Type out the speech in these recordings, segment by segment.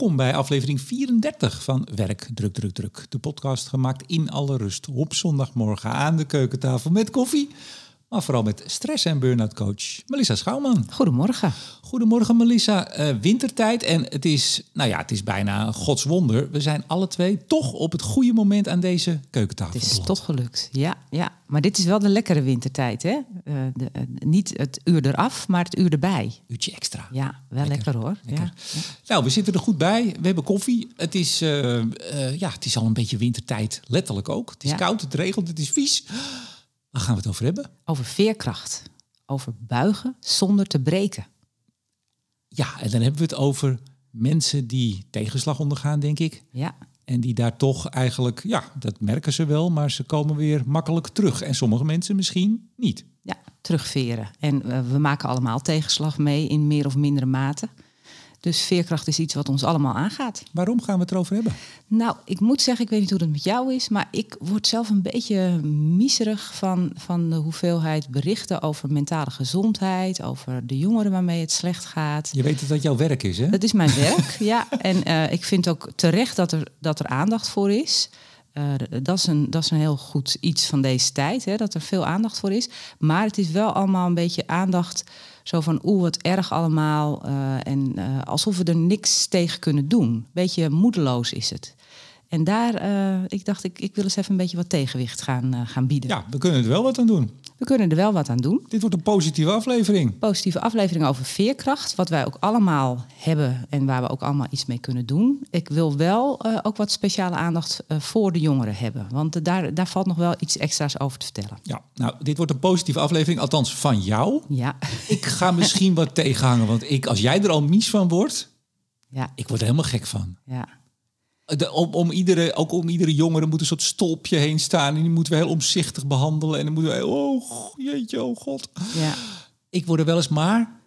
Welkom bij aflevering 34 van Werk Druk Druk Druk. De podcast gemaakt in alle rust op zondagmorgen aan de keukentafel met koffie. Maar vooral met stress- en burn-out coach Melissa Schouwman. Goedemorgen. Goedemorgen Melissa. Eh, wintertijd en het is, nou ja, het is bijna een godswonder. We zijn alle twee toch op het goede moment aan deze keukentafel. Het is beland. toch gelukt. Ja, ja, maar dit is wel de lekkere wintertijd, hè? Eh, de, eh, niet het uur eraf, maar het uur erbij. Uurtje extra. Ja, wel lekker, hoor. lekker. Ja. Nou, we zitten er goed bij. We hebben koffie. Het is, ja, het is al een beetje wintertijd, letterlijk ook. Het is Ja. koud, het regent, het is vies. Waar gaan we het over hebben? Over veerkracht. Over buigen zonder te breken. Ja, en dan hebben we het over mensen die tegenslag ondergaan, denk ik. Ja, En die daar toch eigenlijk, ja, dat merken ze wel, maar ze komen weer makkelijk terug. En sommige mensen misschien niet. ja terugveren. En eh, we maken allemaal tegenslag mee in meer of mindere mate. Dus veerkracht is iets wat ons allemaal aangaat. Waarom gaan we het erover hebben? Nou, ik moet zeggen, ik weet niet hoe het met jou is, maar ik word zelf een beetje miserig van, van de hoeveelheid berichten over mentale gezondheid, over de jongeren waarmee het slecht gaat. Je weet dat dat jouw werk is, hè? Dat is mijn werk, ja. En eh, ik vind ook terecht dat er, dat er aandacht voor is. Eh, dat, is een, dat is een heel goed iets van deze tijd, hè, dat er veel aandacht voor is. Maar het is wel allemaal een beetje aandacht zo van oeh, wat erg allemaal. eh, en eh, alsof we er niks tegen kunnen doen. Beetje moedeloos is het. En daar, eh, ik dacht, ik, ik wil eens even een beetje wat tegenwicht gaan, gaan bieden. Ja, we kunnen er wel wat aan doen. We kunnen er wel wat aan doen Dit wordt een positieve aflevering. positieve aflevering over veerkracht. Wat wij ook allemaal hebben en waar we ook allemaal iets mee kunnen doen. Ik wil wel eh, ook wat speciale aandacht eh, voor de jongeren hebben. Want eh, daar, daar valt nog wel iets extra's over te vertellen. Ja, nou, dit wordt een positieve aflevering, althans van jou. Ja, Ik ga misschien wat tegenhangen, want ik, als jij er al mies van wordt, ja, ik word er helemaal gek van. ja. De, om, om iedere, ook om iedere jongere moet een soort stolpje heen staan. En die moeten we heel omzichtig behandelen. En dan moeten we, oh jeetje, oh god. ja. Ik word er wel eens maar.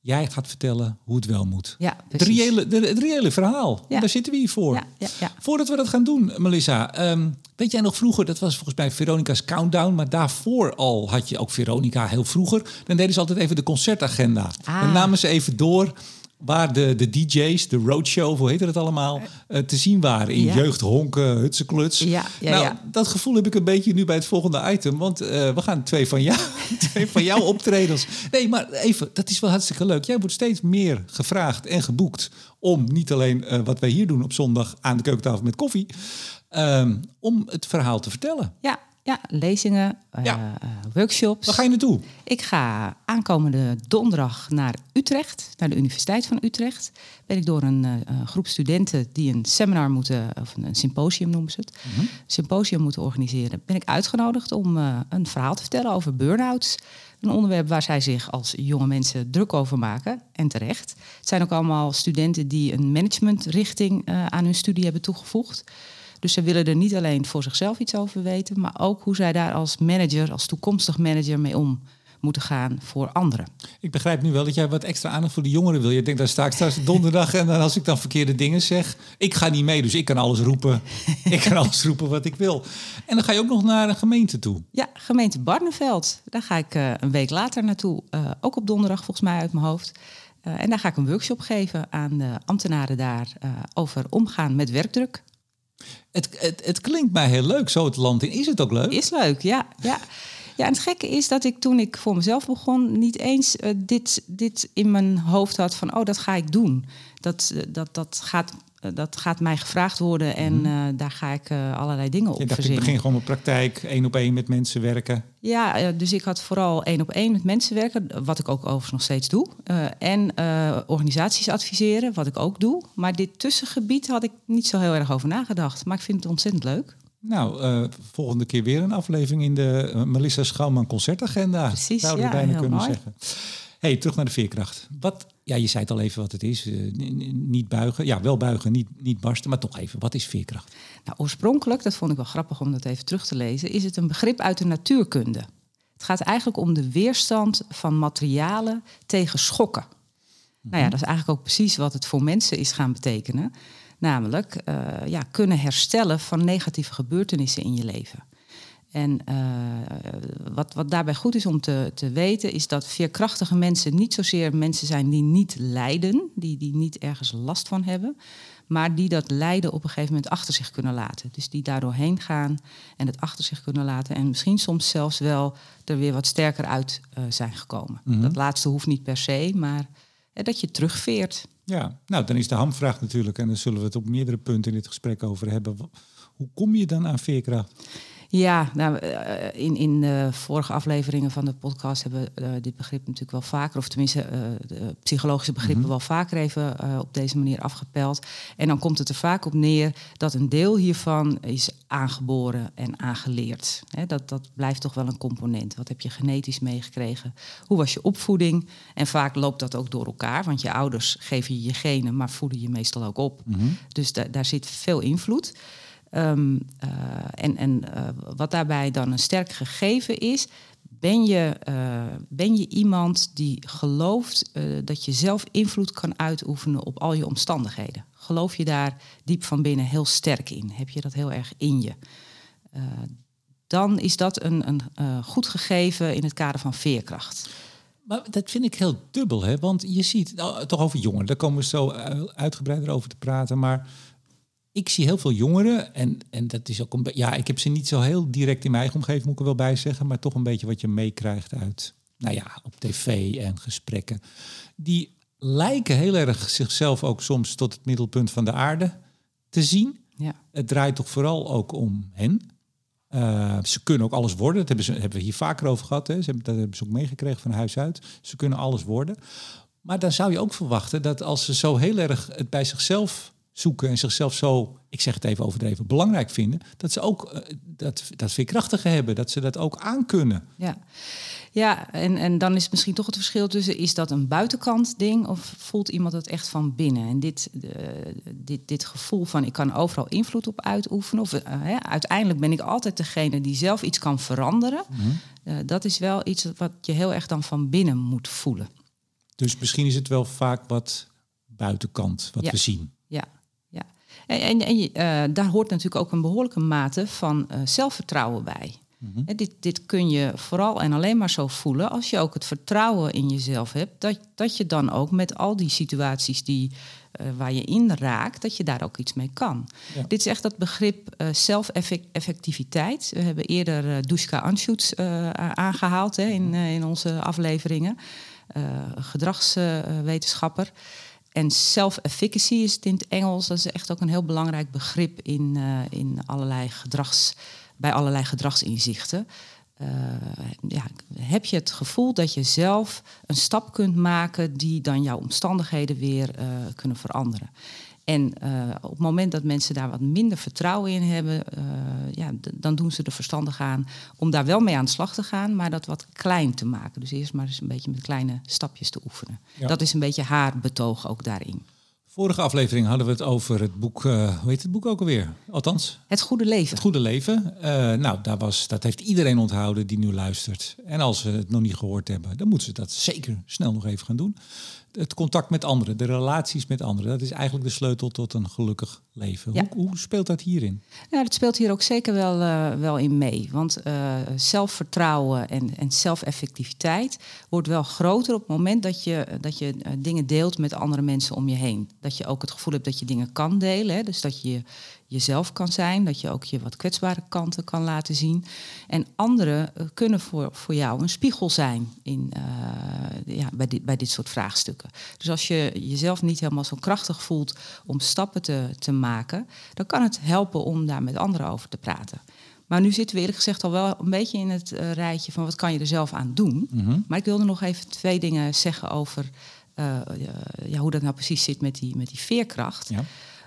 Jij gaat vertellen hoe het wel moet. ja Het reële, de, het reële verhaal. Ja. Daar zitten we hier voor. Ja, ja, ja. Voordat we dat gaan doen, Melissa. ehm, weet jij nog vroeger, dat was volgens mij Veronica's Countdown. Maar daarvoor al had je ook Veronica heel vroeger. Dan deden ze altijd even de concertagenda. Ah. Dan namen ze even door waar de, de DJ's, de roadshow, hoe heette het allemaal, eh, te zien waren. In Ja. jeugd, honken, hutsekluts. Ja, ja, nou, ja. dat gevoel heb ik een beetje nu bij het volgende item. Want eh, we gaan twee van jou, twee van jouw optredens. Nee, maar even, dat is wel hartstikke leuk. Jij wordt steeds meer gevraagd en geboekt om niet alleen eh, wat wij hier doen op zondag aan de keukentafel met koffie, ehm, om het verhaal te vertellen. ja, ja. lezingen, eh, Ja. workshops. Waar ga je naartoe? Ik ga aankomende donderdag naar Utrecht, naar de Universiteit van Utrecht. Ben ik door een eh, groep studenten die een seminar moeten, of een symposium noemen ze het, symposium moeten organiseren. Ben ik uitgenodigd om eh, een verhaal te vertellen over burn-outs. Een onderwerp waar zij zich als jonge mensen druk over maken. En terecht. Het zijn ook allemaal studenten die een managementrichting aan hun studie hebben toegevoegd. Dus ze willen er niet alleen voor zichzelf iets over weten, maar ook hoe zij daar als manager, als toekomstig manager mee om moeten gaan voor anderen. Ik begrijp nu wel dat jij wat extra aandacht voor de jongeren wil. Je denkt, daar sta ik straks donderdag en dan als ik dan verkeerde dingen zeg, ik ga niet mee, dus ik kan alles roepen. ik kan alles roepen wat ik wil. En dan ga je ook nog naar een gemeente toe. Ja, gemeente Barneveld. Daar ga ik eh, een week later naartoe. eh, ook op donderdag volgens mij uit mijn hoofd. Eh, en daar ga ik een workshop geven aan de ambtenaren daar over omgaan met werkdruk. Het, het, het klinkt mij heel leuk, zo het land in. Is het ook leuk? Is leuk, ja. ja. Ja, en het gekke is dat ik toen ik voor mezelf begon... niet eens eh, dit, dit in mijn hoofd had van... oh, dat ga ik doen. Dat, eh, dat, dat, gaat, dat gaat mij gevraagd worden en eh, daar ga ik eh, allerlei dingen op Je dacht, ik verzinnen. begin gewoon mijn praktijk, één op één met mensen werken. Ja, eh, dus ik had vooral één op één met mensen werken, wat ik ook overigens nog steeds doe. Eh, en eh, organisaties adviseren, wat ik ook doe. Maar dit tussengebied had ik niet zo heel erg over nagedacht. Maar ik vind het ontzettend leuk. Nou, eh, volgende keer weer een aflevering in de eh, Melissa Schouwman concertagenda. Precies, Zouden we ja, bijna kunnen mooi. zeggen. Hey, terug naar de veerkracht. Wat, ja, je zei het al even wat het is. eh, niet buigen. Ja, wel buigen, niet, niet barsten. Maar toch even, wat is veerkracht? Nou, oorspronkelijk, dat vond ik wel grappig om dat even terug te lezen, is het een begrip uit de natuurkunde. Het gaat eigenlijk om de weerstand van materialen tegen schokken. Nou ja, dat is eigenlijk ook precies wat het voor mensen is gaan betekenen. Namelijk eh, ja, kunnen herstellen van negatieve gebeurtenissen in je leven. En uh, wat, wat daarbij goed is om te, te weten, is dat veerkrachtige mensen niet zozeer mensen zijn die niet lijden, die, die niet ergens last van hebben, maar die dat lijden op een gegeven moment achter zich kunnen laten. Dus die daardoor heen gaan en het achter zich kunnen laten. En misschien soms zelfs wel er weer wat sterker uit uh, zijn gekomen. Mhm. Dat laatste hoeft niet per se, maar uh, dat je terugveert. Ja, nou dan is de hamvraag natuurlijk, en daar zullen we het op meerdere punten in dit gesprek over hebben. Hoe kom je dan aan veerkracht? Ja, nou, in, in de vorige afleveringen van de podcast hebben we uh, dit begrip natuurlijk wel vaker, of tenminste uh, de psychologische begrippen Mhm. wel vaker even uh, op deze manier afgepeld. En dan komt het er vaak op neer dat een deel hiervan is aangeboren en aangeleerd. He, dat, dat blijft toch wel een component. Wat heb je genetisch meegekregen? Hoe was je opvoeding? En vaak loopt dat ook door elkaar, want je ouders geven je je genen, maar voeden je meestal ook op. Mhm. Dus da daar zit veel invloed. Um, uh, en en uh, wat daarbij dan een sterk gegeven is, ben je, uh, ben je iemand die gelooft dat je zelf invloed kan uitoefenen op al je omstandigheden? Geloof je daar diep van binnen heel sterk in? Heb je dat heel erg in je? dan is dat een, een goed gegeven in het kader van veerkracht. Maar dat vind ik heel dubbel, hè? want je ziet, nou, toch over jongeren, daar komen we zo uitgebreider over te praten, maar ik zie heel veel jongeren, en, en dat is ook een ja, ik heb ze niet zo heel direct in mijn eigen omgeving, moet ik er wel bij zeggen, maar toch een beetje wat je meekrijgt uit, nou ja, op tv en gesprekken. Die lijken heel erg zichzelf ook soms tot het middelpunt van de aarde te zien. Ja. Het draait toch vooral ook om hen. Uh, ze kunnen ook alles worden. Dat hebben, ze, hebben we hier vaker over gehad. Hè. Ze hebben, dat hebben ze ook meegekregen van huis uit. Ze kunnen alles worden. Maar dan zou je ook verwachten dat als ze zo heel erg het bij zichzelf zoeken en zichzelf zo, ik zeg het even overdreven, belangrijk vinden, dat ze ook uh, dat, dat veerkrachtige hebben, dat ze dat ook aankunnen. Ja, ja en, en dan is misschien toch het verschil tussen, is dat een buitenkant ding of voelt iemand het echt van binnen? En dit, uh, dit, dit gevoel van ik kan overal invloed op uitoefenen, of uh, hè, uiteindelijk ben ik altijd degene die zelf iets kan veranderen, mm-hmm. dat is wel iets wat je heel erg dan van binnen moet voelen. Dus misschien is het wel vaak wat buitenkant, wat ja. we zien. Ja. En, en, en uh, daar hoort natuurlijk ook een behoorlijke mate van uh, zelfvertrouwen bij. He, dit, dit kun je vooral en alleen maar zo voelen als je ook het vertrouwen in jezelf hebt. Dat, dat je dan ook met al die situaties die, uh, waar je in raakt, dat je daar ook iets mee kan. Ja. Dit is echt dat begrip zelfeffectiviteit. We hebben eerder uh, Dushka Anschutz aangehaald hè, in, in onze afleveringen. gedragswetenschapper. En self-efficacy is het in het Engels. Dat is echt ook een heel belangrijk begrip in, uh, in allerlei gedrags, bij allerlei gedragsinzichten. Uh, ja, heb je het gevoel dat je zelf een stap kunt maken die dan jouw omstandigheden weer uh, kunnen veranderen? En uh, op het moment dat mensen daar wat minder vertrouwen in hebben, ja, dan doen ze er verstandig aan om daar wel mee aan de slag te gaan, maar dat wat klein te maken. Dus eerst maar eens een beetje met kleine stapjes te oefenen. Ja. Dat is een beetje haar betoog ook daarin. Vorige aflevering hadden we het over het boek, uh, hoe heet het boek ook alweer? Althans? Het Goede Leven. Het Goede Leven. Nou, daar was, dat heeft iedereen onthouden die nu luistert. En als ze het nog niet gehoord hebben, dan moeten ze dat zeker snel nog even gaan doen. Het contact met anderen, de relaties met anderen, dat is eigenlijk de sleutel tot een gelukkig leven. Ja. Hoe, hoe, speelt dat hierin? Ja, dat speelt hier ook zeker wel, uh, wel in mee. Want uh, zelfvertrouwen en, en zelfeffectiviteit wordt wel groter op het moment dat je, dat je uh, dingen deelt met andere mensen om je heen. Dat je ook het gevoel hebt dat je dingen kan delen. Hè? Dus dat je jezelf kan zijn, dat je ook je wat kwetsbare kanten kan laten zien. En anderen kunnen voor, voor jou een spiegel zijn in, ja, bij, dit, bij dit soort vraagstukken. Dus als je jezelf niet helemaal zo krachtig voelt om stappen te, te maken, dan kan het helpen om daar met anderen over te praten. Maar nu zitten we eerlijk gezegd al wel een beetje in het uh, rijtje van wat kan je er zelf aan doen. Mm-hmm. Maar ik wilde nog even twee dingen zeggen over uh, ja, hoe dat nou precies zit met die, met die veerkracht. Ja.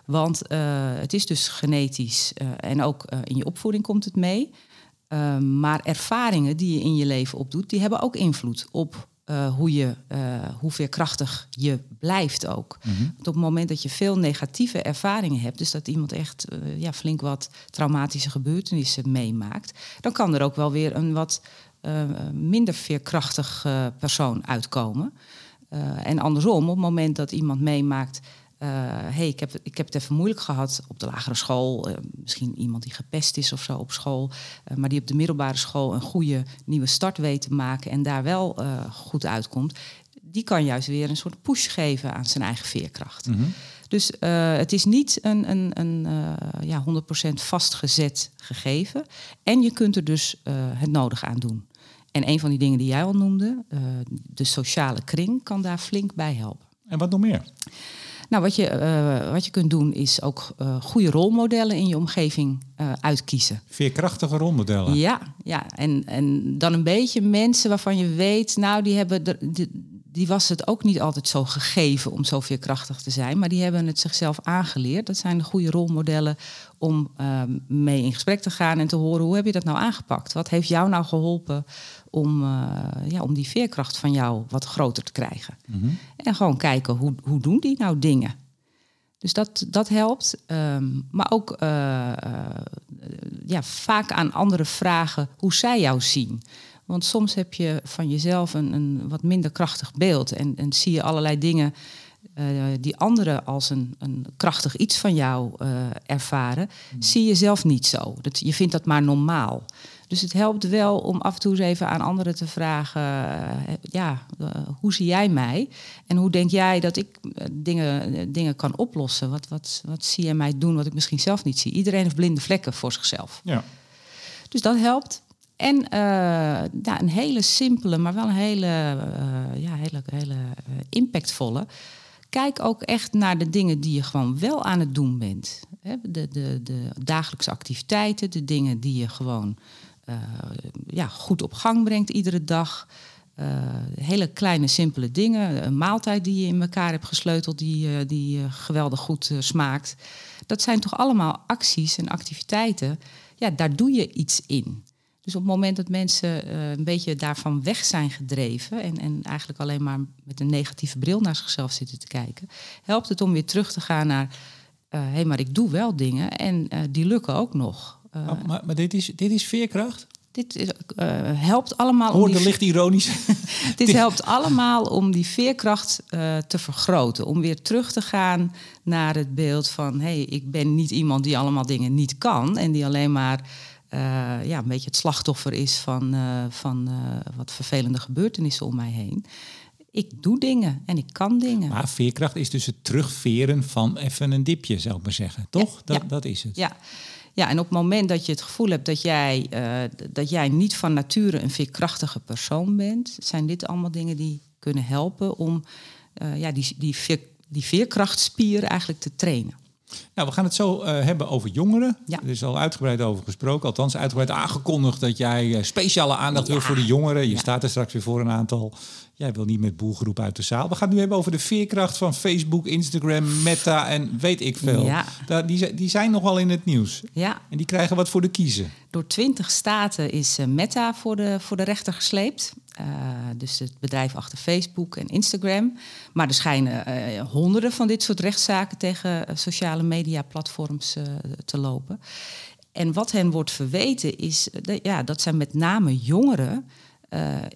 Want uh, het is dus genetisch en ook in je opvoeding komt het mee. maar ervaringen die je in je leven opdoet, die hebben ook invloed op uh, hoe, je, uh, hoe veerkrachtig je blijft ook. Mm-hmm. Want op het moment dat je veel negatieve ervaringen hebt, dus dat iemand echt uh, ja, flink wat traumatische gebeurtenissen meemaakt, dan kan er ook wel weer een wat minder veerkrachtig persoon uitkomen. en andersom, op het moment dat iemand meemaakt hey, ik, heb, ik heb het even moeilijk gehad op de lagere school. misschien iemand die gepest is of zo op school. maar die op de middelbare school een goede nieuwe start weet te maken en daar wel goed uitkomt. Die kan juist weer een soort push geven aan zijn eigen veerkracht. Mhm. Dus het is niet een, een, een ja, 100% vastgezet gegeven. En je kunt er dus het nodig aan doen. En een van die dingen die jij al noemde, de sociale kring, kan daar flink bij helpen. En wat nog meer? Nou, wat je, uh, wat je kunt doen is ook uh, goede rolmodellen in je omgeving uitkiezen. Veerkrachtige rolmodellen. Ja, ja. En, en dan een beetje mensen waarvan je weet, nou, die hebben de, de, die was het ook niet altijd zo gegeven om zo veerkrachtig te zijn, maar die hebben het zichzelf aangeleerd. Dat zijn de goede rolmodellen om um, mee in gesprek te gaan en te horen hoe heb je dat nou aangepakt? Wat heeft jou nou geholpen om, uh, ja, om die veerkracht van jou wat groter te krijgen? Mm -hmm. En gewoon kijken hoe, hoe doen die nou dingen? Dus dat, dat helpt. Um, maar ook uh, uh, ja, vaak aan anderen vragen hoe zij jou zien. Want soms heb je van jezelf een, een wat minder krachtig beeld en, en zie je allerlei dingen uh, die anderen als een, een krachtig iets van jou ervaren, hmm. zie je zelf niet zo. Dat, je vindt dat maar normaal. Dus het helpt wel om af en toe eens even aan anderen te vragen: uh, ja, hoe zie jij mij? En hoe denk jij dat ik dingen, dingen kan oplossen? Wat, wat, wat zie jij mij doen wat ik misschien zelf niet zie? Iedereen heeft blinde vlekken voor zichzelf. Ja. Dus dat helpt. En uh, ja, een hele simpele, maar wel een hele, uh, ja, hele, hele impactvolle. Kijk ook echt naar de dingen die je gewoon wel aan het doen bent. De, de, de dagelijkse activiteiten, de dingen die je gewoon ja, goed op gang brengt iedere dag. hele kleine, simpele dingen. Een maaltijd die je in elkaar hebt gesleuteld, die, die geweldig goed smaakt. Dat zijn toch allemaal acties en activiteiten. Ja, daar doe je iets in. Dus op het moment dat mensen een beetje daarvan weg zijn gedreven en, en eigenlijk alleen maar met een negatieve bril naar zichzelf zitten te kijken, helpt het om weer terug te gaan naar hé, maar ik doe wel dingen en die lukken ook nog. Maar, maar, maar, dit, is, dit is veerkracht? Dit is, helpt allemaal. Hoor, de licht ironisch. dit helpt allemaal om die veerkracht te vergroten. Om weer terug te gaan naar het beeld van: hé, hey, ik ben niet iemand die allemaal dingen niet kan en die alleen maar uh, ja, een beetje het slachtoffer is van, van wat vervelende gebeurtenissen om mij heen. Ik doe dingen en ik kan dingen. Maar veerkracht is dus het terugveren van even een dipje, zou ik maar zeggen. Toch? Ja, dat, ja. dat is het. Ja. Ja, en op het moment dat je het gevoel hebt dat jij, dat jij niet van nature een veerkrachtige persoon bent, zijn dit allemaal dingen die kunnen helpen om ja, die, die, veer, die veerkrachtspier eigenlijk te trainen. Nou, we gaan het zo uh, hebben over jongeren. Ja. Er is al uitgebreid over gesproken, althans uitgebreid aangekondigd dat jij uh, speciale aandacht ja. wil voor de jongeren. Je ja. staat er straks weer voor een aantal. Jij wil niet met boelgroep uit de zaal. We gaan het nu hebben over de veerkracht van Facebook, Instagram, Meta en weet ik veel. Ja. Daar, die, die zijn nogal in het nieuws. Ja. En die krijgen wat voor de kiezen. Door twintig staten is uh, Meta voor de, voor de rechter gesleept. Uh, dus het bedrijf achter Facebook en Instagram. Maar er schijnen uh, honderden van dit soort rechtszaken tegen uh, sociale media platforms te lopen. En wat hen wordt verweten is ja, dat zij met name jongeren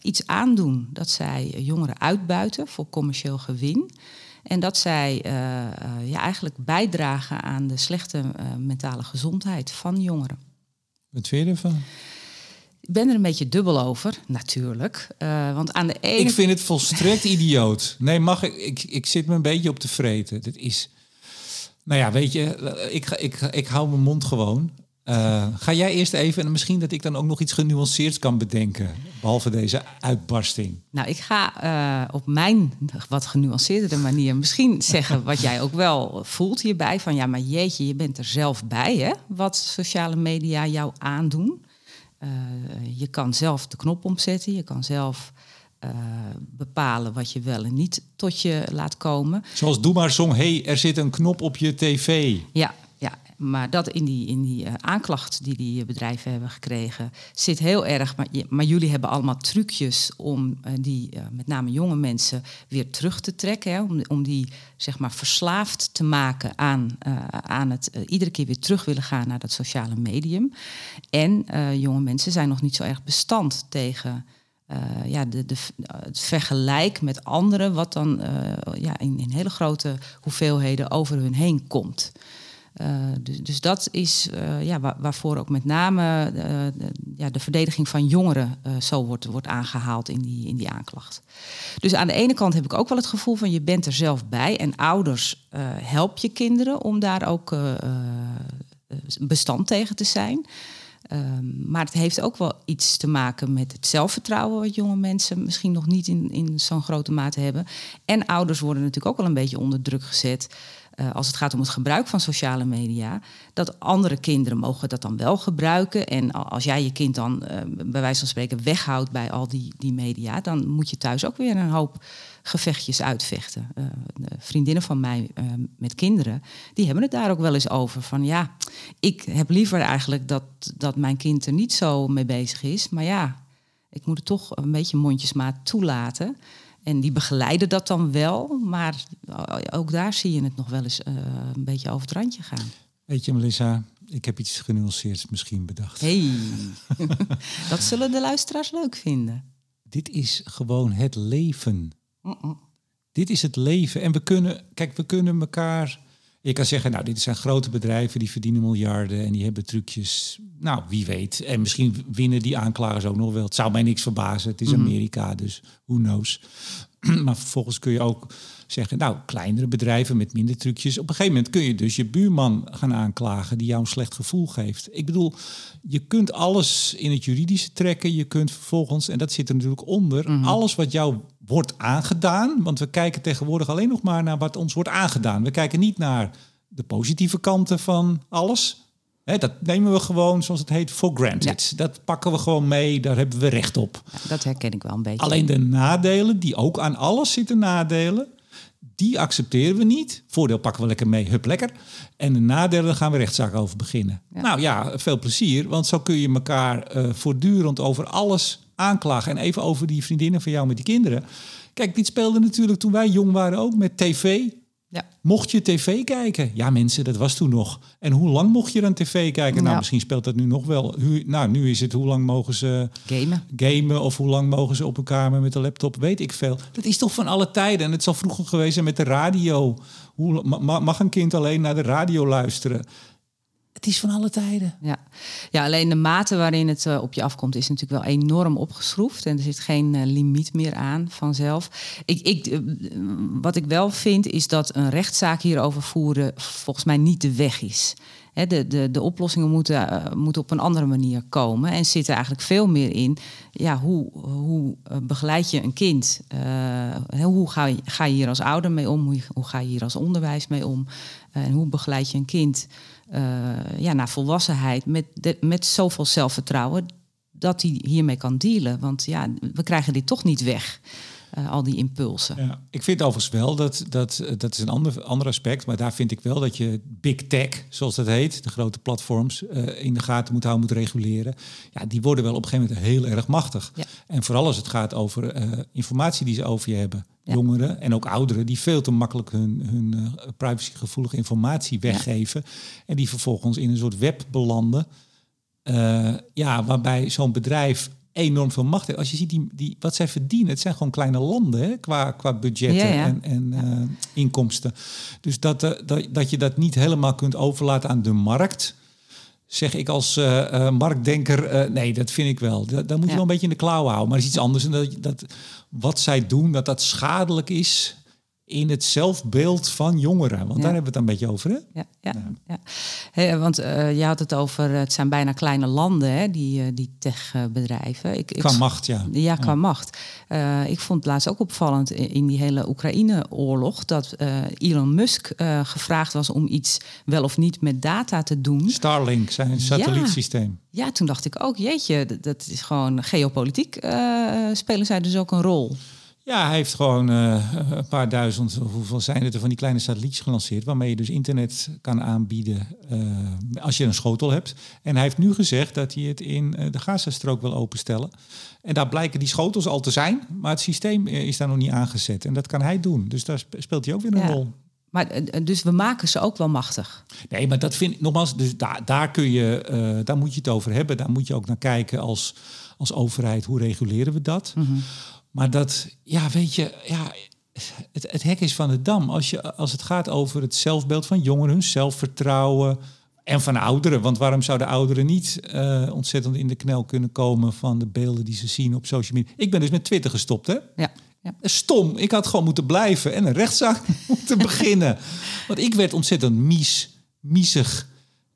iets aandoen. Dat zij jongeren uitbuiten voor commercieel gewin. En dat zij ja, eigenlijk bijdragen aan de slechte mentale gezondheid van jongeren. Wat vind je ervan? Ik ben er een beetje dubbel over, natuurlijk. Uh, want aan de ene... Ik vind het volstrekt idioot. Nee, mag ik, ik... Ik zit me een beetje op te vreten. Dit is... Nou ja, weet je, ik, ik, ik hou mijn mond gewoon. Uh, ga jij eerst even, en misschien dat ik dan ook nog iets genuanceerds kan bedenken, behalve deze uitbarsting. Nou, ik ga uh, op mijn wat genuanceerdere manier misschien zeggen wat jij ook wel voelt hierbij. Van ja, maar jeetje, je bent er zelf bij, hè? Wat sociale media jou aandoen. Uh, je kan zelf de knop omzetten, je kan zelf uh, bepalen wat je wel en niet tot je laat komen. Zoals Doe maar zong, hey, er zit een knop op je tv. Ja. Maar dat in die, in die uh, aanklacht die die bedrijven hebben gekregen zit heel erg. Maar, jullie hebben allemaal trucjes om die, met name jonge mensen, weer terug te trekken. Hè, om, om die zeg maar verslaafd te maken aan, aan het iedere keer weer terug willen gaan naar dat sociale medium. En jonge mensen zijn nog niet zo erg bestand tegen ja, de, de, het vergelijk met anderen, wat dan ja, in, in hele grote hoeveelheden over hun heen komt. Uh, dus, dus, dat is uh, ja, waar, waarvoor ook met name uh, de, ja, de verdediging van jongeren zo wordt, wordt aangehaald in die, in die aanklacht. Dus aan de ene kant heb ik ook wel het gevoel van je bent er zelf bij en ouders help je kinderen om daar ook bestand tegen te zijn. Ehm, maar het heeft ook wel iets te maken met het zelfvertrouwen wat jonge mensen misschien nog niet in, in zo'n grote mate hebben. En ouders worden natuurlijk ook wel een beetje onder druk gezet. Uh, als het gaat om het gebruik van sociale media, dat andere kinderen mogen dat dan wel gebruiken. En als jij je kind dan uh, bij wijze van spreken weghoudt bij al die, die media, dan moet je thuis ook weer een hoop gevechtjes uitvechten. Uh, vriendinnen van mij met kinderen, die hebben het daar ook wel eens over. Van ja, ik heb liever eigenlijk dat, dat mijn kind er niet zo mee bezig is. Maar ja, ik moet het toch een beetje mondjesmaat toelaten. En die begeleiden dat dan wel, maar ook daar zie je het nog wel eens uh, een beetje over het randje gaan. Weet je, Melissa, ik heb iets genuanceerds misschien bedacht. Hey, dat zullen de luisteraars leuk vinden. Dit is gewoon het leven. Mm -mm. Dit is het leven. En we kunnen, kijk, we kunnen elkaar je kan zeggen, nou, dit zijn grote bedrijven die verdienen miljarden en die hebben trucjes. Nou, wie weet. En misschien winnen die aanklagers ook nog wel. Het zou mij niks verbazen. Het is mhm. Amerika, dus who knows. maar vervolgens kun je ook zeggen, nou, kleinere bedrijven met minder trucjes. Op een gegeven moment kun je dus je buurman gaan aanklagen die jou een slecht gevoel geeft. Ik bedoel, je kunt alles in het juridische trekken. Je kunt vervolgens, en dat zit er natuurlijk onder, mhm. alles wat jou wordt aangedaan. Want we kijken tegenwoordig alleen nog maar naar wat ons wordt aangedaan. We kijken niet naar de positieve kanten van alles. dat nemen we gewoon, zoals het heet, for granted. Dat pakken we gewoon mee, daar hebben we recht op. dat herken ik wel een beetje. Alleen de nadelen, die ook aan alles zitten nadelen, die accepteren we niet. Voordeel pakken we lekker mee, hup lekker. En de nadelen gaan we rechtszaak over beginnen. Nou ja, veel plezier, want zo kun je elkaar uh, voortdurend over alles aanklagen. En even over die vriendinnen van jou met die kinderen. Kijk, dit speelde natuurlijk toen wij jong waren ook met tv. Ja. Mocht je tv kijken? Ja, mensen, dat was toen nog. En hoe lang mocht je dan tv kijken? Nou, misschien speelt dat nu nog wel. Nou, nu is het hoe lang mogen ze gamen. gamen of hoe lang mogen ze op een kamer met een laptop, weet ik veel. Dat is toch van alle tijden. En het zal vroeger geweest zijn met de radio. Hoe, mag een kind alleen naar de radio luisteren? Het is van alle tijden. Ja, ja alleen de mate waarin het uh, op je afkomt is natuurlijk wel enorm opgeschroefd. En er zit geen uh, limiet meer aan vanzelf. Ik, ik, uh, wat ik wel vind is dat een rechtszaak hierover voeren volgens mij niet de weg is. De, de, de oplossingen moeten, moeten op een andere manier komen. En zitten eigenlijk veel meer in. Ja, hoe, hoe begeleid je een kind? hoe ga je, ga je hier als ouder mee om? Hoe, hoe ga je hier als onderwijs mee om? en hoe begeleid je een kind? Uh, ja, naar volwassenheid met, de, met zoveel zelfvertrouwen dat hij hiermee kan dealen. Want ja, we krijgen dit toch niet weg. Uh, al die impulsen. Ja, ik vind overigens wel dat, dat eh, dat is een ander, ander aspect, maar daar vind ik wel dat je big tech, zoals dat heet, de grote platforms, uh, in de gaten moet houden, moet reguleren. Ja, die worden wel op een gegeven moment heel erg machtig. Ja. En vooral als het gaat over uh, informatie die ze over je hebben. Jongeren en ook ouderen die veel te makkelijk hun, hun uh, privacygevoelige informatie weggeven. En die vervolgens in een soort web belanden. Uh, ja, waarbij zo'n bedrijf enorm veel macht heeft. Als je ziet die, die, wat zij verdienen, het zijn gewoon kleine landen hè, qua, qua budgetten en, en uh, inkomsten. Dus dat, dat, dat je dat niet helemaal kunt overlaten aan de markt zeg ik als uh, uh, marktdenker, uh, nee, dat vind ik wel. Dat, dat moet je wel een beetje in de klauw houden. Maar er is iets anders. En dat, dat wat zij doen, dat dat schadelijk is in het zelfbeeld van jongeren. Want daar hebben we het een beetje over. Hè? Ja, ja, ja. Hey, want uh, je had het over, het zijn bijna kleine landen, hè, die, uh, die techbedrijven. Ik, qua macht, ja. Ja, qua macht. Uh, ik vond het laatst ook opvallend in die hele Oekraïne-oorlog... dat Elon Musk gevraagd was om iets wel of niet met data te doen. Starlink, zijn satellietsysteem. Ja, ja toen dacht ik ook, jeetje, dat, dat is gewoon geopolitiek spelen zij dus ook een rol. Ja, hij heeft gewoon uh, een paar duizend, hoeveel zijn het er van die kleine satellietjes gelanceerd, waarmee je dus internet kan aanbieden uh, als je een schotel hebt. En hij heeft nu gezegd dat hij het in uh, de Gazastrook wil openstellen. En daar blijken die schotels al te zijn, maar het systeem is daar nog niet aangezet. En dat kan hij doen. Dus daar speelt hij ook weer een rol. Maar, eh, dus we maken ze ook wel machtig. Nee, maar dat vind ik nogmaals, dus daar, daar kun je, eh, daar moet je het over hebben. Daar moet je ook naar kijken als, als overheid. Hoe reguleren we dat? Maar dat, ja, weet je, ja, het, het hek is van de dam. Als, je, als het gaat over het zelfbeeld van jongeren, hun zelfvertrouwen. En van ouderen. Want waarom zouden ouderen niet eh, ontzettend in de knel kunnen komen van de beelden die ze zien op social media? Ik ben dus met Twitter gestopt, hè? Ja. Ja. Stom. Ik had gewoon moeten blijven en een rechtszaak moeten beginnen. Want ik werd ontzettend mies, miezig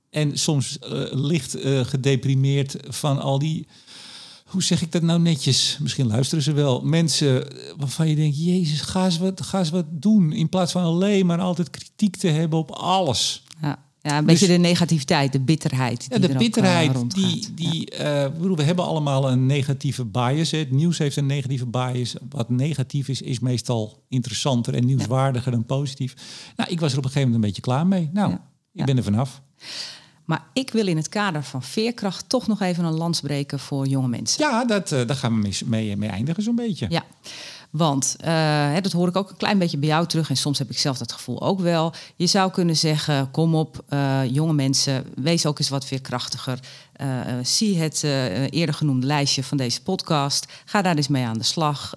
en soms eh, licht eh, gedeprimeerd van al die. Hoe zeg ik dat nou netjes? Misschien luisteren ze wel. Mensen waarvan je denkt: Jezus, ga eens wat, ga eens wat doen. In plaats van alleen maar altijd kritiek te hebben op alles. Ja. Ja, een beetje de negativiteit, de bitterheid. Dus- Ja, die de ook, eh, bitterheid, die, die eh, ik bedoel, we hebben allemaal een negatieve bias. Hè. Het nieuws heeft een negatieve bias. Wat negatief is, is meestal interessanter en nieuwswaardiger dan positief. Nou, ik was er op een gegeven moment een beetje klaar mee. Nou, Ja. ik Ja. ben er vanaf. Maar ik wil in het kader van veerkracht toch nog even een lans breken voor jonge mensen. Ja, dat, eh, daar gaan we mee, mee, mee eindigen zo'n beetje. Ja, want eh, hè, dat hoor ik ook een klein beetje bij jou terug. En soms heb ik zelf dat gevoel ook wel. Je zou kunnen zeggen, kom op, eh, jonge mensen, wees ook eens wat veerkrachtiger. Eh, zie het eerder genoemde lijstje van deze podcast. Ga daar eens mee aan de slag.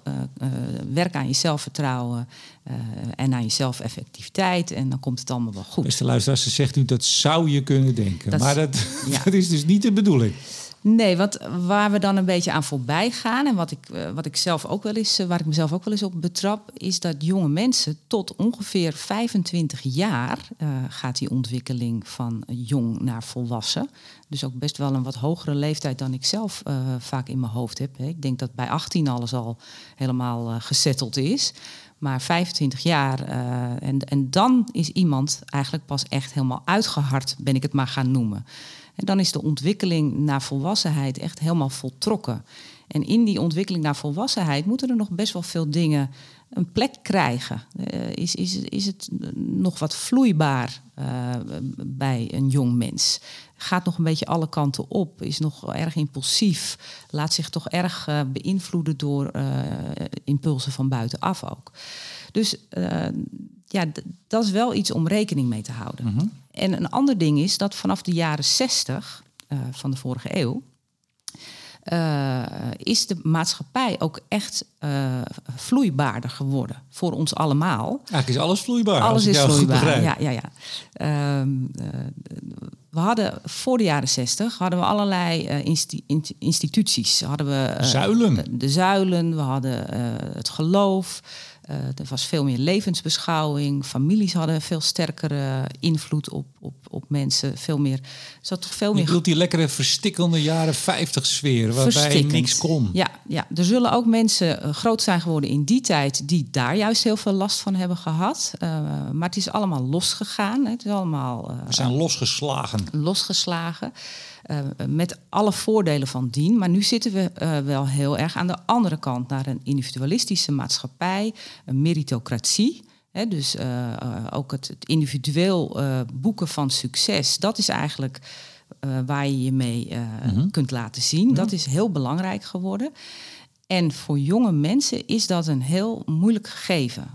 Werk aan je zelfvertrouwen en aan je zelfeffectiviteit. En dan komt het allemaal wel goed. Beste luisteraars, ze zegt nu dat zou je kunnen denken. Dat- maar dat, ja. dat is dus niet de bedoeling. Nee, want waar we dan een beetje aan voorbij gaan en wat ik, eh, wat ik zelf ook wel eens, eh, waar ik mezelf ook wel eens op betrap, is dat jonge mensen tot ongeveer 25 jaar eh, gaat die ontwikkeling van jong naar volwassen. Dus ook best wel een wat hogere leeftijd dan ik zelf vaak in mijn hoofd heb. Hè. Ik denk dat bij 18 alles al helemaal eh, gesetteld is. Maar 25 jaar en, en dan is iemand eigenlijk pas echt helemaal uitgehard, ben ik het maar gaan noemen. En dan is de ontwikkeling naar volwassenheid echt helemaal voltrokken. En in die ontwikkeling naar volwassenheid moeten er nog best wel veel dingen een plek krijgen. Eh, is, is, is het nog wat vloeibaar eh, bij een jong mens? Gaat nog een beetje alle kanten op? Is nog erg impulsief? Laat zich toch erg eh, beïnvloeden door impulsen van buitenaf ook. Dus ja, dat is wel iets om rekening mee te houden. En een ander ding is dat vanaf de jaren 60 eh, van de vorige eeuw. eh, is de maatschappij ook echt eh, vloeibaarder geworden voor ons allemaal. Eigenlijk is alles vloeibaar. Alles is vloeibaar. Ja, ja, ja. Ehm, eh, we hadden voor de jaren 60 hadden we allerlei insti- in- instituties. Hadden we, Zuilen. De, de zuilen, we hadden het geloof. Eh, er was veel meer levensbeschouwing. Families hadden veel sterkere invloed op, op, op mensen. Veel meer, er zat toch veel Je meer bedoelt die lekkere verstikkende jaren 50 sfeer, waarbij niks kon. Ja, ja, er zullen ook mensen eh, groot zijn geworden in die tijd die daar juist heel veel last van hebben gehad. Eh, maar het is allemaal losgegaan. Het is allemaal We zijn losgeslagen. losgeslagen. met alle voordelen van dien. Maar nu zitten we wel heel erg aan de andere kant naar een individualistische maatschappij, een meritocratie. Dus eh, eh, ook het, het individueel eh, boeken van succes, dat is eigenlijk waar je je mee eh, kunt laten zien. Dat is heel belangrijk geworden. En voor jonge mensen is dat een heel moeilijk gegeven.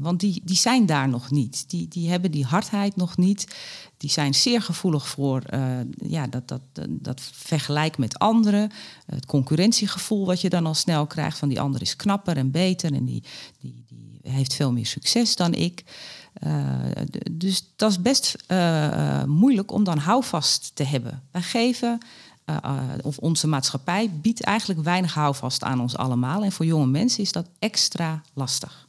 Want die, die zijn daar nog niet. Die, die hebben die hardheid nog niet. Die zijn zeer gevoelig voor ja, dat, dat, dat, dat vergelijk met anderen. Het concurrentiegevoel wat je dan al snel krijgt. Van die ander is knapper en beter. En die, die heeft veel meer succes dan ik. D- dus dat is best eh, eh, moeilijk om dan houvast te hebben. Wij geven of onze maatschappij biedt eigenlijk weinig houvast aan ons allemaal. En voor jonge mensen is dat extra lastig.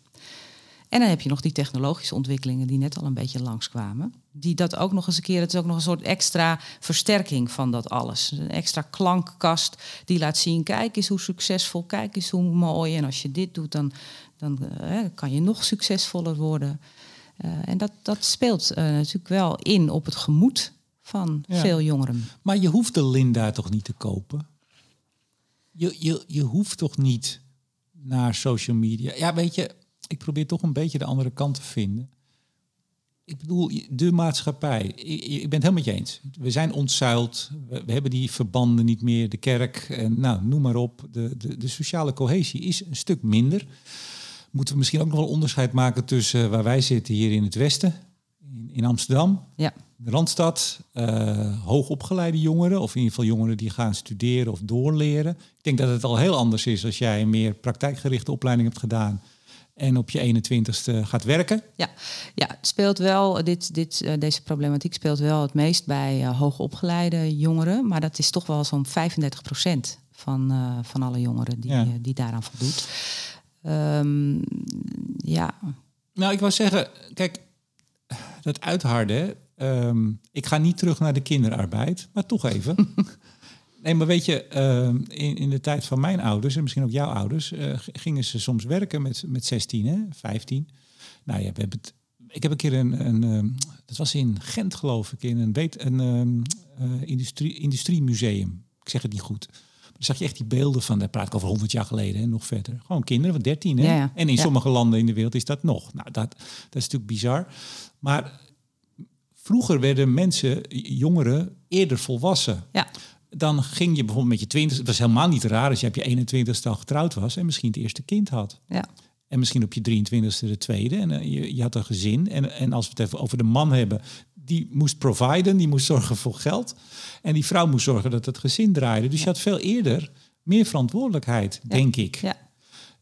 En dan heb je nog die technologische ontwikkelingen die net al een beetje langskwamen. Die dat ook nog eens een keer, het is ook nog een soort extra versterking van dat alles. Een extra klankkast die laat zien, kijk eens hoe succesvol, kijk eens hoe mooi. En als je dit doet, dan, dan eh, kan je nog succesvoller worden. Eh, en dat, dat speelt eh, natuurlijk wel in op het gemoed van Ja. veel jongeren. Maar je hoeft de Linda toch niet te kopen? Je, je, je hoeft toch niet naar social media? Ja, weet je, ik probeer toch een beetje de andere kant te vinden. Ik bedoel, de maatschappij. Ik, ben het helemaal met je eens. We zijn ontzuild. We, we hebben die verbanden niet meer. De kerk, en nou, noem maar op. De, de, de sociale cohesie is een stuk minder. Moeten we misschien ook nog wel onderscheid maken tussen waar wij zitten hier in het westen, in, in Amsterdam, Ja, de Randstad, eh, hoogopgeleide jongeren, of in ieder geval jongeren die gaan studeren of doorleren. Ik denk dat het al heel anders is als jij een meer praktijkgerichte opleiding hebt gedaan en op je 21ste gaat werken. ja. ja het speelt wel, dit, dit, eh, deze problematiek speelt wel het meest bij eh, hoogopgeleide jongeren. Maar dat is toch wel zo'n 35 procent van, eh, van alle jongeren die, Ja. eh, die daaraan voldoet. Ehm, ja, Nou, ik wou zeggen, kijk, dat uitharden. ehm, ik ga niet terug naar de kinderarbeid, maar toch even. nee, maar weet je, ehm, in, in de tijd van mijn ouders en misschien ook jouw ouders, eh, gingen ze soms werken met, met 16, hè, 15. Nou ja, we hebben het. Ik heb een keer een, een dat was in Gent geloof ik, in een, weet, een ehm, eh, industrie, industriemuseum. Ik zeg het niet goed. Dan zag je echt die beelden van, daar praat ik over 100 jaar geleden en nog verder. Gewoon kinderen van 13. Hè? Ja, ja. En in sommige landen in de wereld is dat nog. Nou, dat, dat is natuurlijk bizar. Maar vroeger werden mensen, jongeren, eerder volwassen. ja, Dan ging je bijvoorbeeld met je 20. Het was helemaal niet raar als je op je 21ste al getrouwd was en misschien het eerste kind had. ja, En misschien op je 23ste de tweede. En eh, je, je had een gezin. En, en als we het even over de man hebben, die moest providen, die moest zorgen voor geld. En die vrouw moest zorgen dat het gezin draaide. Dus je had veel eerder meer verantwoordelijkheid, denk ik. ja,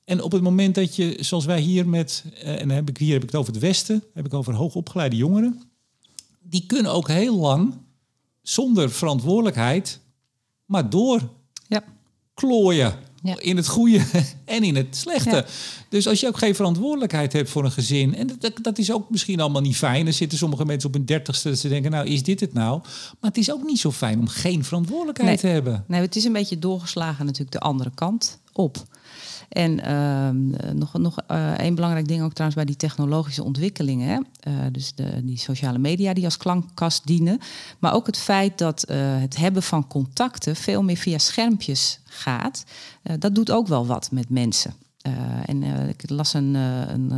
En op het moment dat je, zoals wij hier met, eh, en dan heb ik hier heb ik het over het Westen, heb ik over hoogopgeleide jongeren, die kunnen ook heel lang zonder verantwoordelijkheid, maar door ja. klooien. Ja. In het goede en in het slechte. Ja. Dus als je ook geen verantwoordelijkheid hebt voor een gezin. En dat, dat is ook misschien allemaal niet fijn. Er zitten sommige mensen op hun dertigste dat ze denken, nou is dit het nou? Maar het is ook niet zo fijn om geen verantwoordelijkheid Nee. te hebben. Nee, het is een beetje doorgeslagen natuurlijk de andere kant op. En ehm, eh, nog, nog eh, één belangrijk ding ook trouwens bij die technologische ontwikkelingen. Eh, dus de, die sociale media die als klankkast dienen. Maar ook het feit dat het hebben van contacten veel meer via schermpjes gaat. dat doet ook wel wat met mensen. En ik las een, een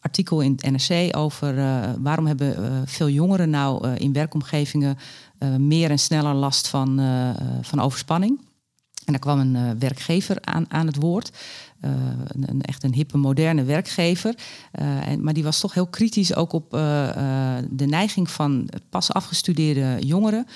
artikel in het NRC over waarom hebben veel jongeren nou in werkomgevingen meer en sneller last van, van overspanning. En daar kwam een eh, werkgever aan, aan het woord. Eh, een, een- echt een hippe, moderne werkgever. Eh, en, maar die was toch heel kritisch ook op de neiging van pas afgestudeerde jongeren.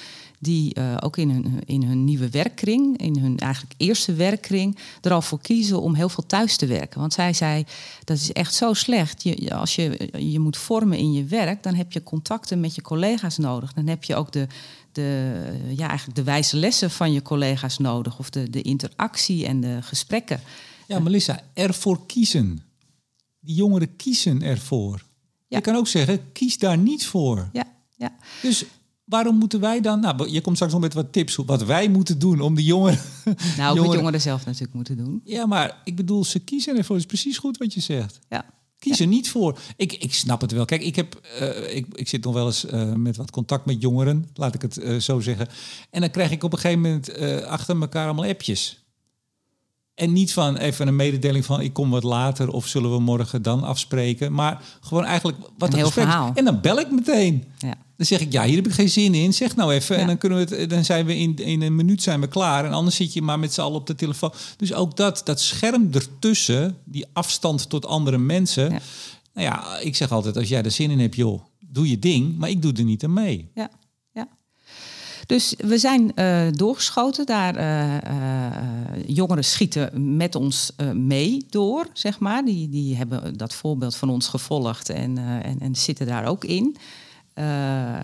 Die eh, ook in hun, in hun nieuwe werkkring, in hun eigenlijk eerste werkkring, er al voor kiezen om heel veel thuis te werken. Want zij zei, dat is echt zo slecht. Je, je- als je je moet vormen in je werk, dan heb je contacten met je collega's nodig. Dan heb je ook de, de, ja, eigenlijk de wijze lessen van je collega's nodig. Of de, de interactie en de gesprekken. Ja, Melissa, ervoor kiezen. Die jongeren kiezen ervoor. Ja. Je kan ook zeggen, kies daar niet voor. Ja, ja. Dus waarom moeten wij dan... Nou, je komt straks nog met wat tips wat wij moeten doen om die jongeren... Nou, ook wat Jongeren- jongeren zelf natuurlijk moeten doen. Ja, maar ik bedoel, ze kiezen ervoor. Dat is precies goed wat je zegt. Ja, Kies er niet voor. Ik, ik snap het wel. Kijk, ik, heb, eh, ik, ik zit nog wel eens eh, met wat contact met jongeren, laat ik het eh, zo zeggen. En dan krijg ik op een gegeven moment achter elkaar allemaal appjes. En niet van even een mededeling van ik kom wat later of zullen we morgen dan afspreken. Maar gewoon eigenlijk wat Een heel gesprek verhaal. En dan bel ik meteen. ja. Dan zeg ik, ja, hier heb ik geen zin in. Zeg nou even. Ja. En dan, kunnen we het, dan zijn we in, in een minuut zijn we klaar. En anders zit je maar met z'n allen op de telefoon. Dus ook dat, dat scherm ertussen, die afstand tot andere mensen. Ja. Nou ja, ik zeg altijd, als jij er zin in hebt, joh, doe je ding. Maar ik doe er niet aan mee. ja, ja. Dus we zijn eh, doorgeschoten. Daar, eh, eh, jongeren schieten met ons mee door, zeg maar. Die, die hebben dat voorbeeld van ons gevolgd en, en, en zitten daar ook in. Eh,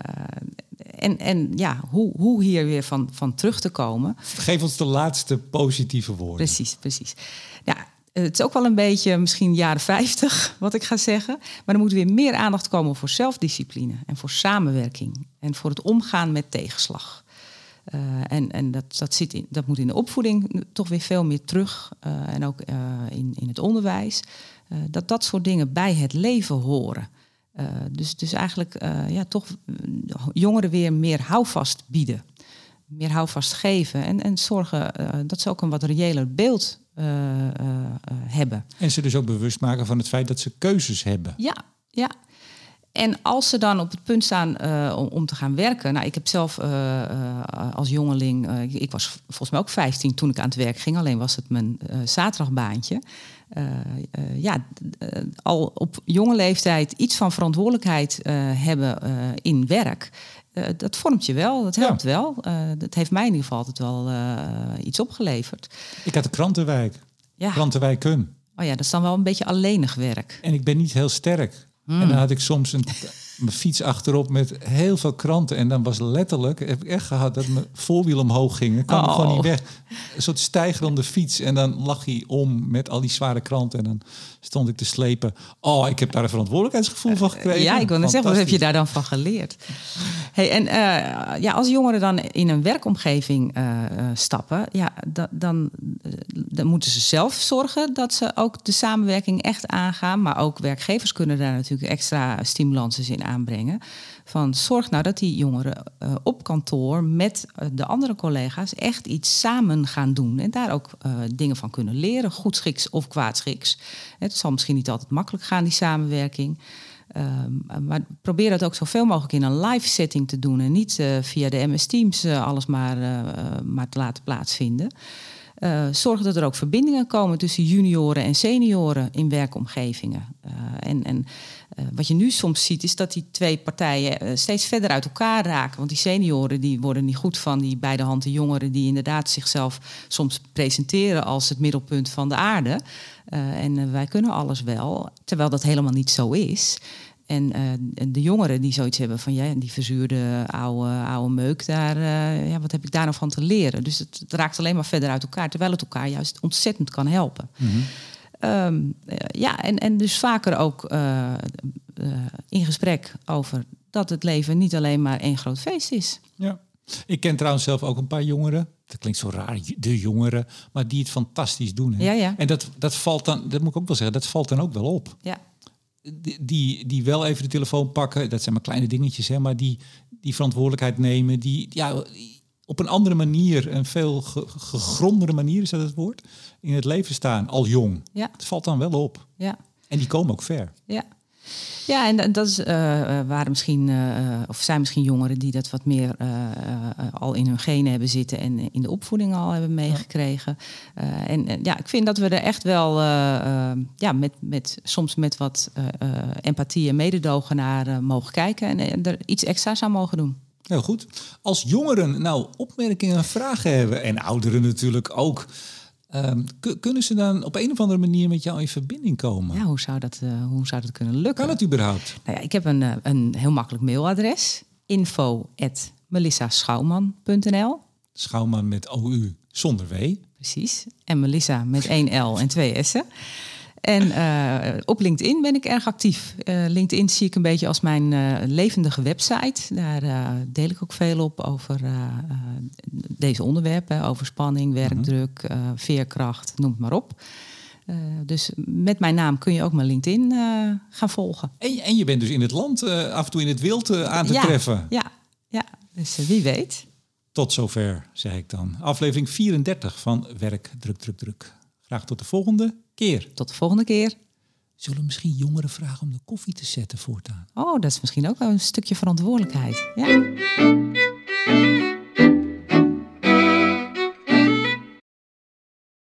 en, en ja, hoe, hoe hier weer van, van terug te komen. Geef ons de laatste positieve woorden. Precies, precies. Ja, het is ook wel een beetje misschien jaren 50 wat ik ga zeggen. Maar er moet weer meer aandacht komen voor zelfdiscipline en voor samenwerking en voor het omgaan met tegenslag. Eh, en en dat, dat, zit in, dat moet in de opvoeding toch weer veel meer terug. eh, en ook in, in het onderwijs. dat dat soort dingen bij het leven horen. Eh, dus, dus eigenlijk eh, ja, toch eh, jongeren weer meer houvast bieden. Meer houvast geven. En, en zorgen dat ze ook een wat reëler beeld hebben. En ze dus ook bewust maken van het feit dat ze keuzes hebben. Ja, ja. En als ze dan op het punt staan uh, om, om, te gaan werken. Nou, ik heb zelf uh, uh, als jongeling. ik was volgens mij ook 15 toen ik aan het werk ging. Alleen was het mijn zaterdagbaantje. ja, al op jonge leeftijd iets van verantwoordelijkheid hebben in werk. dat vormt je wel, dat helpt ja. wel. dat heeft mij in ieder geval altijd wel iets opgeleverd. Ik had de krantenwijk. Ja. Krantenwijk Kun. Oh ja, dat is dan wel een beetje alleenig werk. En ik ben niet heel sterk. En dan had ik soms een, mijn fiets achterop met heel veel kranten. En dan was letterlijk, heb ik echt gehad, dat mijn voorwiel omhoog ging. Dan kwam oh. gewoon niet weg. Een soort stijgerende fiets. En dan lag hij om met al die zware kranten. En dan stond ik te slepen. Oh, ik heb daar een verantwoordelijkheidsgevoel van gekregen. Ja, ik wil net zeggen, wat heb je daar dan van geleerd? Hey, en uh, ja, als jongeren dan in een werkomgeving uh, stappen, ja, dan, dan moeten ze zelf zorgen dat ze ook de samenwerking echt aangaan. Maar ook werkgevers kunnen daar natuurlijk extra stimulances in aanbrengen. Van zorg nou dat die jongeren uh, op kantoor met de andere collega's echt iets samen gaan doen. En daar ook uh, dingen van kunnen leren, goedschiks of kwaadschiks. Het zal misschien niet altijd makkelijk gaan, die samenwerking. Um, maar probeer dat ook zoveel mogelijk in een live setting te doen en niet via de MS Teams alles maar, maar te laten plaatsvinden. Uh, zorg dat er ook verbindingen komen tussen junioren en senioren in werkomgevingen. Uh, en en uh, wat je nu soms ziet, is dat die twee partijen steeds verder uit elkaar raken. Want die senioren die worden niet goed van die beide handen jongeren die inderdaad zichzelf soms presenteren als het middelpunt van de aarde. en wij kunnen alles wel, terwijl dat helemaal niet zo is. En uh, de jongeren die zoiets hebben van ja, die verzuurde oude, oude meuk, daar, uh, ja, wat heb ik daar nou van te leren? Dus het, het, raakt alleen maar verder uit elkaar, terwijl het elkaar juist ontzettend kan helpen. Mm -hmm. um, ja, en, en dus vaker ook in gesprek over dat het leven niet alleen maar één groot feest is. Ja. Ik ken trouwens zelf ook een paar jongeren. Dat klinkt zo raar, de jongeren, maar die het fantastisch doen. Hè? Ja, ja. En dat, dat valt dan, dat moet ik ook wel zeggen, dat valt dan ook wel op. Ja die, die wel even de telefoon pakken. Dat zijn maar kleine dingetjes, hè, maar die, die verantwoordelijkheid nemen. Die ja, op een andere manier, een veel gegrondere manier is dat het woord, in het leven staan, al jong. Ja. Het valt dan wel op. Ja. En die komen ook ver. Ja. Ja, en dat is, uh, waren misschien, uh, of zijn misschien jongeren die dat wat meer uh, al in hun genen hebben zitten en in de opvoeding al hebben meegekregen. en, en ja, ik vind dat we er echt wel, ja, met, met, soms met wat empathie en mededogen naar mogen kijken en, en er iets extra's aan mogen doen. Heel goed. Als jongeren nou opmerkingen en vragen hebben, en ouderen natuurlijk ook, Um, kunnen ze dan op een of andere manier met jou in verbinding komen? Ja, hoe zou dat, uh, hoe zou dat kunnen lukken? Kan het überhaupt? Nou ja, ik heb een, uh, een heel makkelijk mailadres. info melissaschouwman.nl Schouwman met OU zonder W. Precies. En Melissa met één L en twee S'en. En uh, op LinkedIn ben ik erg actief. Uh, LinkedIn zie ik een beetje als mijn uh, levendige website. Daar deel ik ook veel op over deze onderwerpen. Over spanning, mhm. werkdruk, veerkracht, noem het maar op. dus met mijn naam kun je ook mijn LinkedIn gaan volgen. En, en, je bent dus in het land af en toe in het wild aan te ja, treffen. Ja, ja, dus wie weet. Tot zover, zeg ik dan. Aflevering 34 van Werk, Druk, Druk, Druk. Graag tot de volgende keer. Tot de volgende keer. Zullen we misschien jongeren vragen om de koffie te zetten voortaan? Oh, dat is misschien ook wel een stukje verantwoordelijkheid. Ja.